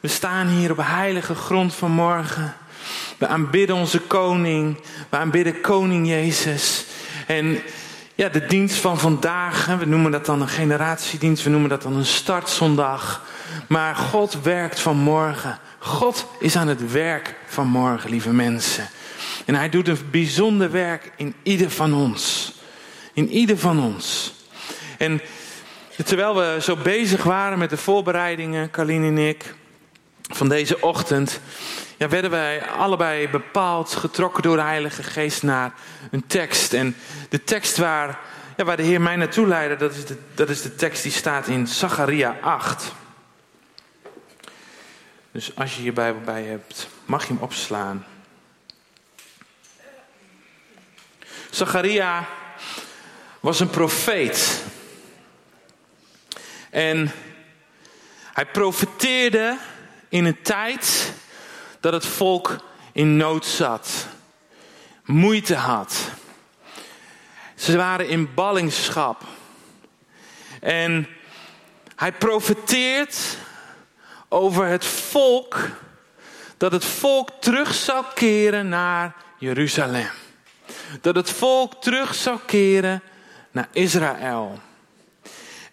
We staan hier op heilige grond van morgen. We aanbidden onze koning. We aanbidden koning Jezus. En ja, de dienst van vandaag, we noemen dat dan een generatiedienst, we noemen dat dan een startzondag. Maar God werkt van morgen. God is aan het werk van morgen, lieve mensen. En hij doet een bijzonder werk in ieder van ons. In ieder van ons. En terwijl we zo bezig waren met de voorbereidingen, Carlien en ik, van deze ochtend, ja, werden wij allebei bepaald getrokken door de Heilige Geest naar een tekst. En de tekst waar, ja, waar de Heer mij naartoe leidde, dat is, de, dat is de tekst die staat in Zacharia 8. Dus als je je Bijbel bij hebt, mag je hem opslaan. Zacharia was een profeet. En hij profeteerde in een tijd dat het volk in nood zat, moeite had. Ze waren in ballingschap. En hij profeteert over het volk, dat het volk terug zou keren naar Jeruzalem. Dat het volk terug zou keren naar Israël.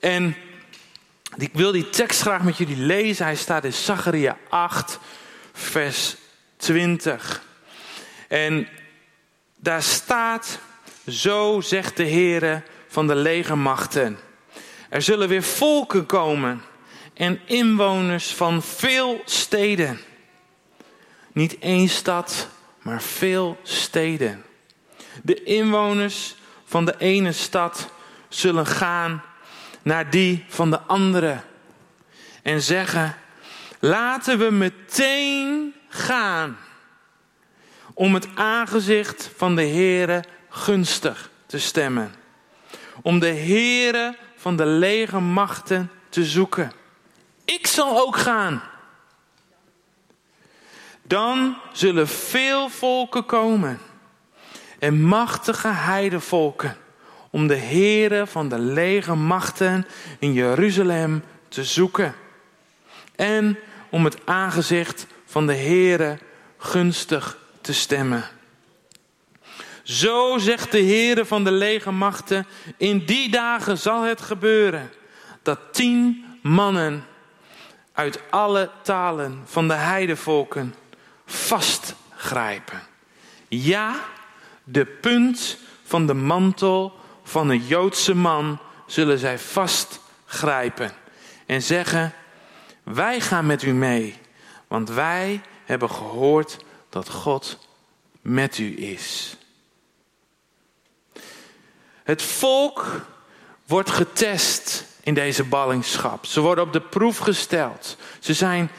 En ik wil die tekst graag met jullie lezen. Hij staat in Zacharia 8, vers 20. En daar staat, zo zegt de Heere van de legermachten. Er zullen weer volken komen en inwoners van veel steden. Niet één stad, maar veel steden. De inwoners van de ene stad zullen gaan naar die van de andere en zeggen: Laten we meteen gaan om het aangezicht van de Heere gunstig te stemmen. Om de Heere van de lege machten te zoeken. Ik zal ook gaan. Dan zullen veel volken komen en machtige heidevolken om de Heere van de lege machten in Jeruzalem te zoeken. En om het aangezicht van de Heere gunstig te stemmen. Zo zegt de Heere van de lege machten, in die dagen zal het gebeuren dat tien mannen uit alle talen van de heidevolken vastgrijpen. Ja, de punt van de mantel van een Joodse man zullen zij vastgrijpen en zeggen: Wij gaan met u mee, want wij hebben gehoord dat God met u is. Het volk wordt getest in deze ballingschap. Ze worden op de proef gesteld. Ze zijn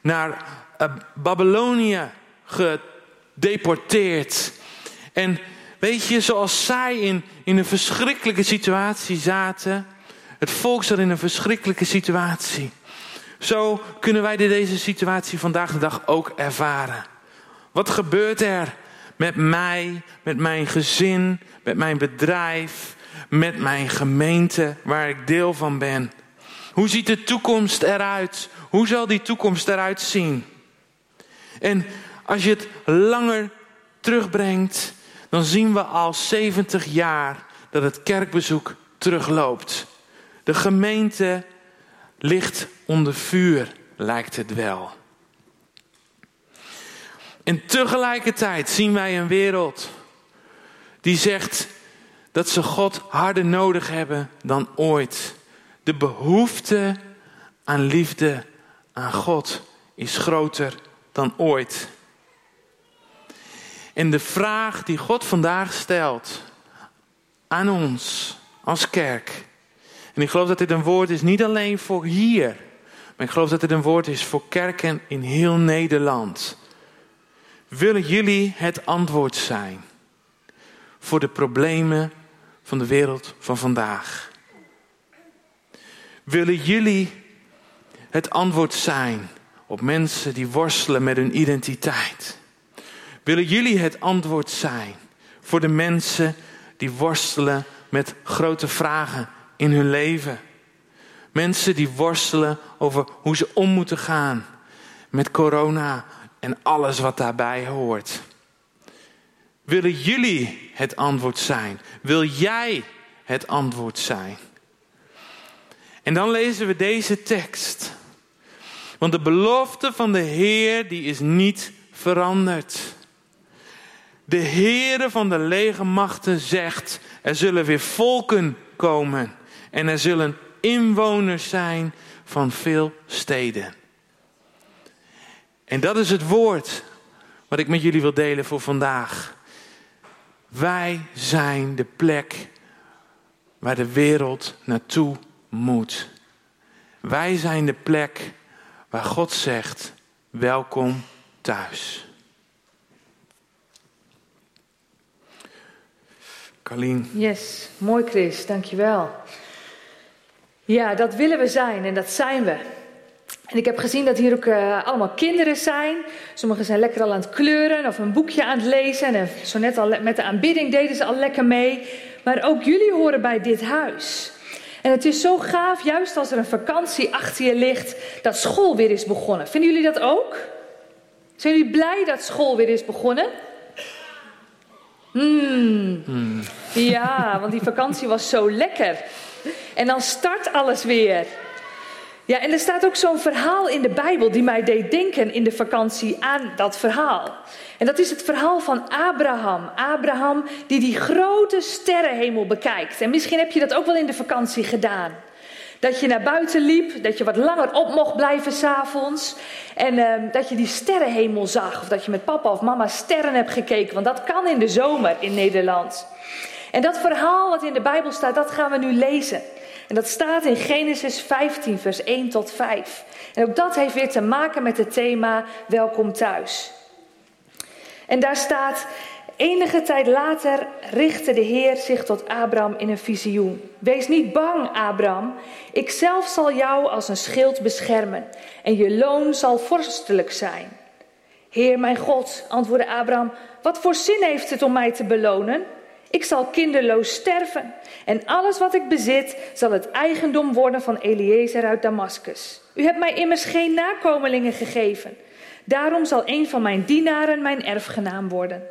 naar uh, Babylonië gedeporteerd. En weet je, zoals zij in, in een verschrikkelijke situatie zaten, het volk zat in een verschrikkelijke situatie. Zo kunnen wij deze situatie vandaag de dag ook ervaren. Wat gebeurt er met mij, met mijn gezin, met mijn bedrijf, met mijn gemeente waar ik deel van ben? Hoe ziet de toekomst eruit? Hoe zal die toekomst eruit zien? En als je het langer terugbrengt, dan zien we al 70 jaar dat het kerkbezoek terugloopt. De gemeente ligt onder vuur, lijkt het wel. En tegelijkertijd zien wij een wereld die zegt dat ze God harder nodig hebben dan ooit. De behoefte aan liefde aan God is groter dan ooit. En de vraag die God vandaag stelt aan ons als kerk. En ik geloof dat dit een woord is niet alleen voor hier. Maar ik geloof dat dit een woord is voor kerken in heel Nederland. Willen jullie het antwoord zijn voor de problemen van de wereld van vandaag? Willen jullie het antwoord zijn op mensen die worstelen met hun identiteit? Willen jullie het antwoord zijn voor de mensen die worstelen met grote vragen in hun leven? Mensen die worstelen over hoe ze om moeten gaan met corona en alles wat daarbij hoort. Willen jullie het antwoord zijn? Wil jij het antwoord zijn? En dan lezen we deze tekst. Want de belofte van de Heer die is niet veranderd. De Heere van de legermachten zegt: er zullen weer volken komen en er zullen inwoners zijn van veel steden. En dat is het woord wat ik met jullie wil delen voor vandaag. Wij zijn de plek waar de wereld naartoe moet. Wij zijn de plek waar God zegt: welkom thuis. Carlien. Yes, mooi Chris, dankjewel. Ja, dat willen we zijn en dat zijn we. En ik heb gezien dat hier ook uh, allemaal kinderen zijn. Sommigen zijn lekker al aan het kleuren of een boekje aan het lezen. En zo net al met de aanbidding deden ze al lekker mee. Maar ook jullie horen bij dit huis. En het is zo gaaf, juist als er een vakantie achter je ligt, dat school weer is begonnen. Vinden jullie dat ook? Zijn jullie blij dat school weer is begonnen? Hmm. hmm. Ja, want die vakantie was zo lekker. En dan start alles weer. Ja, en er staat ook zo'n verhaal in de Bijbel die mij deed denken in de vakantie aan dat verhaal. En dat is het verhaal van Abraham. Abraham die die grote sterrenhemel bekijkt. En misschien heb je dat ook wel in de vakantie gedaan. Dat je naar buiten liep, dat je wat langer op mocht blijven s'avonds. En uh, dat je die sterrenhemel zag. Of dat je met papa of mama sterren hebt gekeken. Want dat kan in de zomer in Nederland. En dat verhaal wat in de Bijbel staat, dat gaan we nu lezen. En dat staat in Genesis 15, vers 1 tot 5. En ook dat heeft weer te maken met het thema Welkom thuis. En daar staat, enige tijd later richtte de Heer zich tot Abraham in een visioen. Wees niet bang, Abraham. Ik zelf zal jou als een schild beschermen en je loon zal vorstelijk zijn. Heer mijn God, antwoordde Abraham, wat voor zin heeft het om mij te belonen? Ik zal kinderloos sterven en alles wat ik bezit zal het eigendom worden van Eliezer uit Damascus. U hebt mij immers geen nakomelingen gegeven. Daarom zal een van mijn dienaren mijn erfgenaam worden.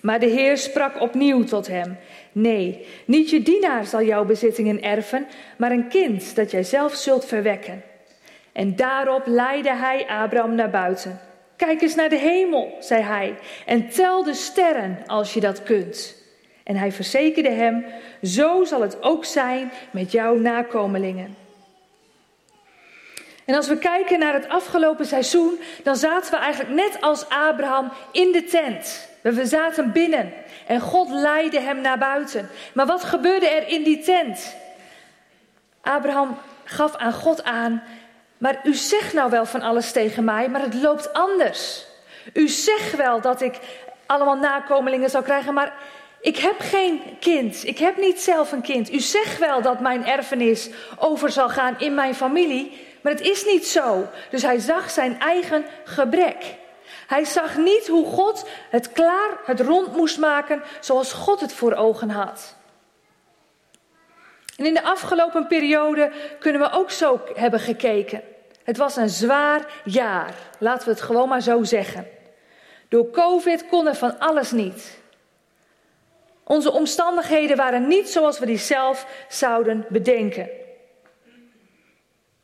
Maar de Heer sprak opnieuw tot hem: Nee, niet je dienaar zal jouw bezittingen erven, maar een kind dat jij zelf zult verwekken. En daarop leidde hij Abraham naar buiten. Kijk eens naar de hemel, zei hij, en tel de sterren als je dat kunt. En hij verzekerde hem: Zo zal het ook zijn met jouw nakomelingen. En als we kijken naar het afgelopen seizoen, dan zaten we eigenlijk net als Abraham in de tent. We zaten binnen en God leidde hem naar buiten. Maar wat gebeurde er in die tent? Abraham gaf aan God aan, maar u zegt nou wel van alles tegen mij, maar het loopt anders. U zegt wel dat ik allemaal nakomelingen zal krijgen, maar ik heb geen kind. Ik heb niet zelf een kind. U zegt wel dat mijn erfenis over zal gaan in mijn familie, maar het is niet zo. Dus hij zag zijn eigen gebrek. Hij zag niet hoe God het klaar, het rond moest maken zoals God het voor ogen had. En in de afgelopen periode kunnen we ook zo hebben gekeken. Het was een zwaar jaar, laten we het gewoon maar zo zeggen. Door COVID kon er van alles niet. Onze omstandigheden waren niet zoals we die zelf zouden bedenken.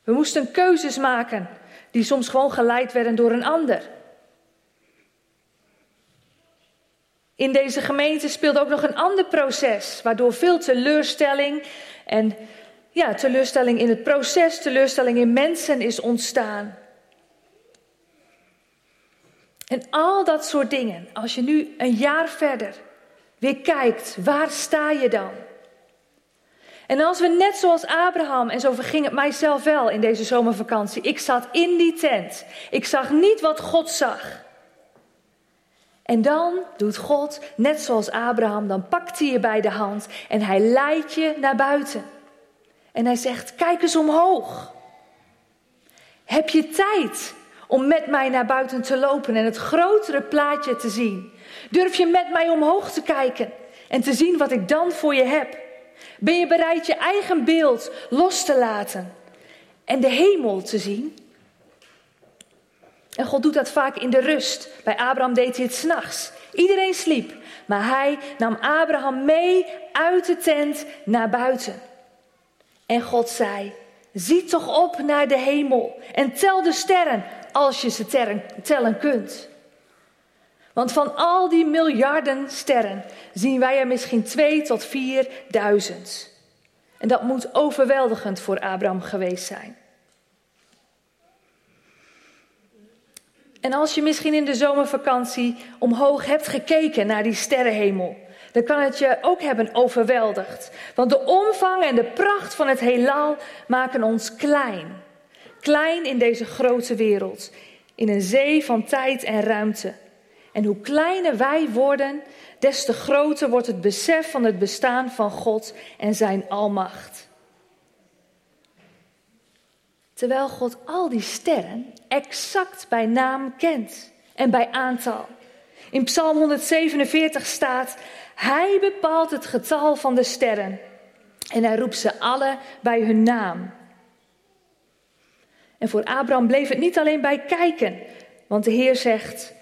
We moesten keuzes maken die soms gewoon geleid werden door een ander. In deze gemeente speelde ook nog een ander proces, waardoor veel teleurstelling en ja, teleurstelling in het proces, teleurstelling in mensen is ontstaan. En al dat soort dingen, als je nu een jaar verder weer kijkt, waar sta je dan? En als we net zoals Abraham, en zo verging het mijzelf wel in deze zomervakantie, ik zat in die tent. Ik zag niet wat God zag. En dan doet God, net zoals Abraham, dan pakt hij je bij de hand en hij leidt je naar buiten. En hij zegt: Kijk eens omhoog. Heb je tijd om met mij naar buiten te lopen en het grotere plaatje te zien? Durf je met mij omhoog te kijken en te zien wat ik dan voor je heb? Ben je bereid je eigen beeld los te laten en de hemel te zien? En God doet dat vaak in de rust. Bij Abraham deed hij het s'nachts. Iedereen sliep, maar hij nam Abraham mee uit de tent naar buiten. En God zei: Zie toch op naar de hemel en tel de sterren als je ze tellen kunt. Want van al die miljarden sterren zien wij er misschien twee tot vierduizend. En dat moet overweldigend voor Abraham geweest zijn. En als je misschien in de zomervakantie omhoog hebt gekeken naar die sterrenhemel, dan kan het je ook hebben overweldigd. Want de omvang en de pracht van het heelal maken ons klein. Klein in deze grote wereld, in een zee van tijd en ruimte. En hoe kleiner wij worden, des te groter wordt het besef van het bestaan van God en zijn almacht. Terwijl God al die sterren exact bij naam kent en bij aantal. In Psalm 147 staat: Hij bepaalt het getal van de sterren en hij roept ze alle bij hun naam. En voor Abraham bleef het niet alleen bij kijken, want de Heer zegt: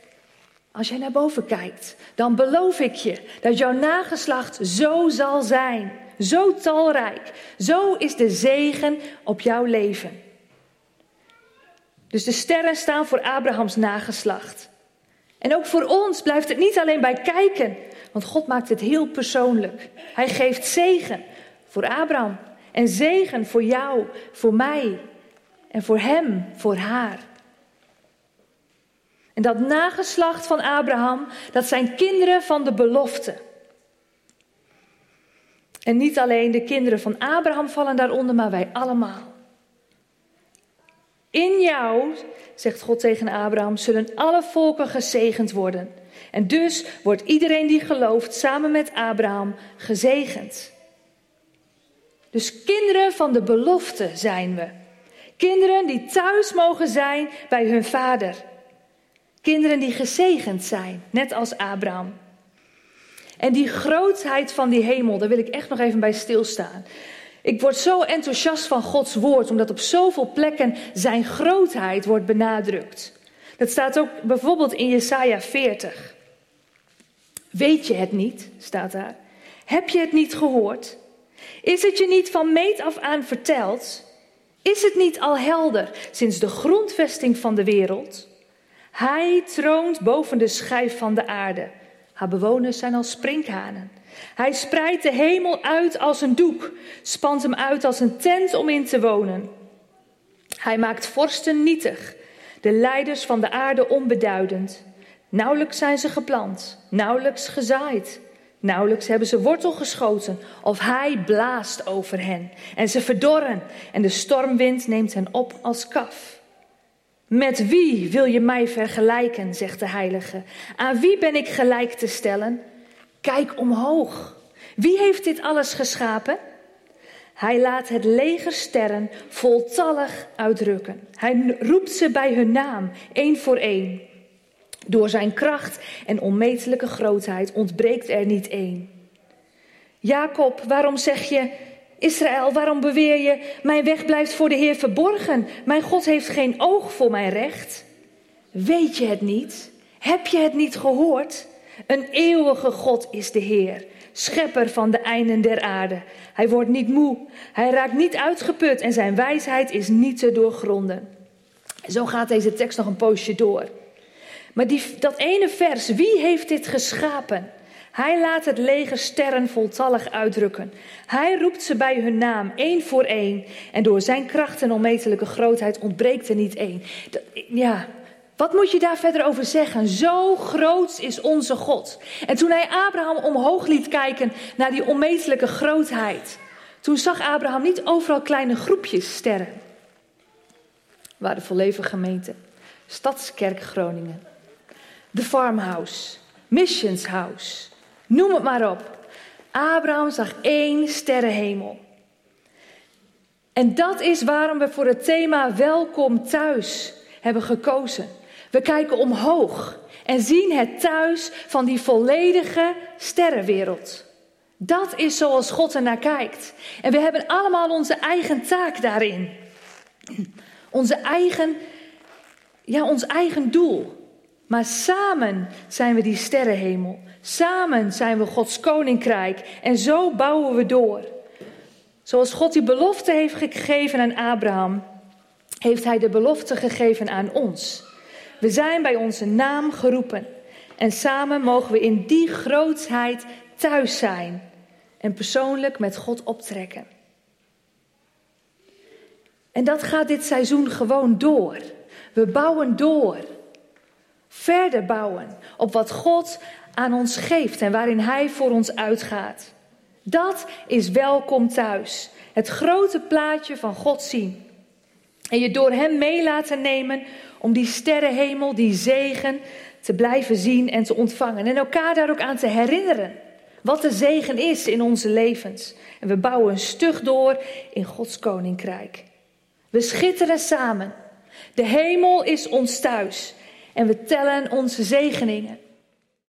Als jij naar boven kijkt, dan beloof ik je dat jouw nageslacht zo zal zijn, zo talrijk. Zo is de zegen op jouw leven. Dus de sterren staan voor Abrahams nageslacht. En ook voor ons blijft het niet alleen bij kijken, want God maakt het heel persoonlijk. Hij geeft zegen voor Abraham en zegen voor jou, voor mij en voor hem, voor haar. En dat nageslacht van Abraham, dat zijn kinderen van de belofte. En niet alleen de kinderen van Abraham vallen daaronder, maar wij allemaal. In jou, zegt God tegen Abraham, zullen alle volken gezegend worden. En dus wordt iedereen die gelooft samen met Abraham gezegend. Dus kinderen van de belofte zijn we. Kinderen die thuis mogen zijn bij hun vader. Kinderen die gezegend zijn, net als Abraham. En die grootheid van die hemel, daar wil ik echt nog even bij stilstaan. Ik word zo enthousiast van Gods woord, omdat op zoveel plekken zijn grootheid wordt benadrukt. Dat staat ook bijvoorbeeld in Jesaja 40. Weet je het niet, staat daar. Heb je het niet gehoord? Is het je niet van meet af aan verteld? Is het niet al helder sinds de grondvesting van de wereld? Hij troont boven de schijf van de aarde. Haar bewoners zijn als sprinkhanen. Hij spreidt de hemel uit als een doek, spant hem uit als een tent om in te wonen. Hij maakt vorsten nietig, de leiders van de aarde onbeduidend. Nauwelijks zijn ze geplant, nauwelijks gezaaid. Nauwelijks hebben ze wortel geschoten of hij blaast over hen. En ze verdorren en de stormwind neemt hen op als kaf. Met wie wil je mij vergelijken, zegt de heilige. Aan wie ben ik gelijk te stellen? Kijk omhoog. Wie heeft dit alles geschapen? Hij laat het leger sterren voltallig uitdrukken. Hij roept ze bij hun naam, één voor één. Door zijn kracht en onmetelijke grootheid ontbreekt er niet één. Jacob, waarom zeg je, Israël, waarom beweer je, mijn weg blijft voor de Heer verborgen? Mijn God heeft geen oog voor mijn recht. Weet je het niet? Heb je het niet gehoord? Een eeuwige God is de Heer, schepper van de einden der aarde. Hij wordt niet moe, hij raakt niet uitgeput en zijn wijsheid is niet te doorgronden. Zo gaat deze tekst nog een poosje door. Maar die, dat ene vers, wie heeft dit geschapen? Hij laat het leger sterren voltallig uitdrukken. Hij roept ze bij hun naam, één voor één. En door zijn kracht en onmetelijke grootheid ontbreekt er niet één. ja, wat moet je daar verder over zeggen? Zo groot is onze God. En toen hij Abraham omhoog liet kijken naar die onmetelijke grootheid, toen zag Abraham niet overal kleine groepjes sterren. Waar de Volleven gemeente, Stadskerk Groningen, de Farmhouse, Missions House, noem het maar op. Abraham zag één sterrenhemel. En dat is waarom we voor het thema Welkom thuis hebben gekozen. We kijken omhoog en zien het thuis van die volledige sterrenwereld. Dat is zoals God er naar kijkt. En we hebben allemaal onze eigen taak daarin. Onze eigen ja, ons eigen doel. Maar samen zijn we die sterrenhemel. Samen zijn we Gods koninkrijk. En zo bouwen we door. Zoals God die belofte heeft gegeven aan Abraham, heeft Hij de belofte gegeven aan ons. We zijn bij onze naam geroepen. En samen mogen we in die grootheid thuis zijn. En persoonlijk met God optrekken. En dat gaat dit seizoen gewoon door. We bouwen door. Verder bouwen op wat God aan ons geeft en waarin Hij voor ons uitgaat. Dat is welkom thuis. Het grote plaatje van God zien. En je door Hem mee laten nemen om die sterrenhemel, die zegen te blijven zien en te ontvangen. En elkaar daar ook aan te herinneren. Wat de zegen is in onze levens. En we bouwen stug door in Gods koninkrijk. We schitteren samen. De hemel is ons thuis. En we tellen onze zegeningen.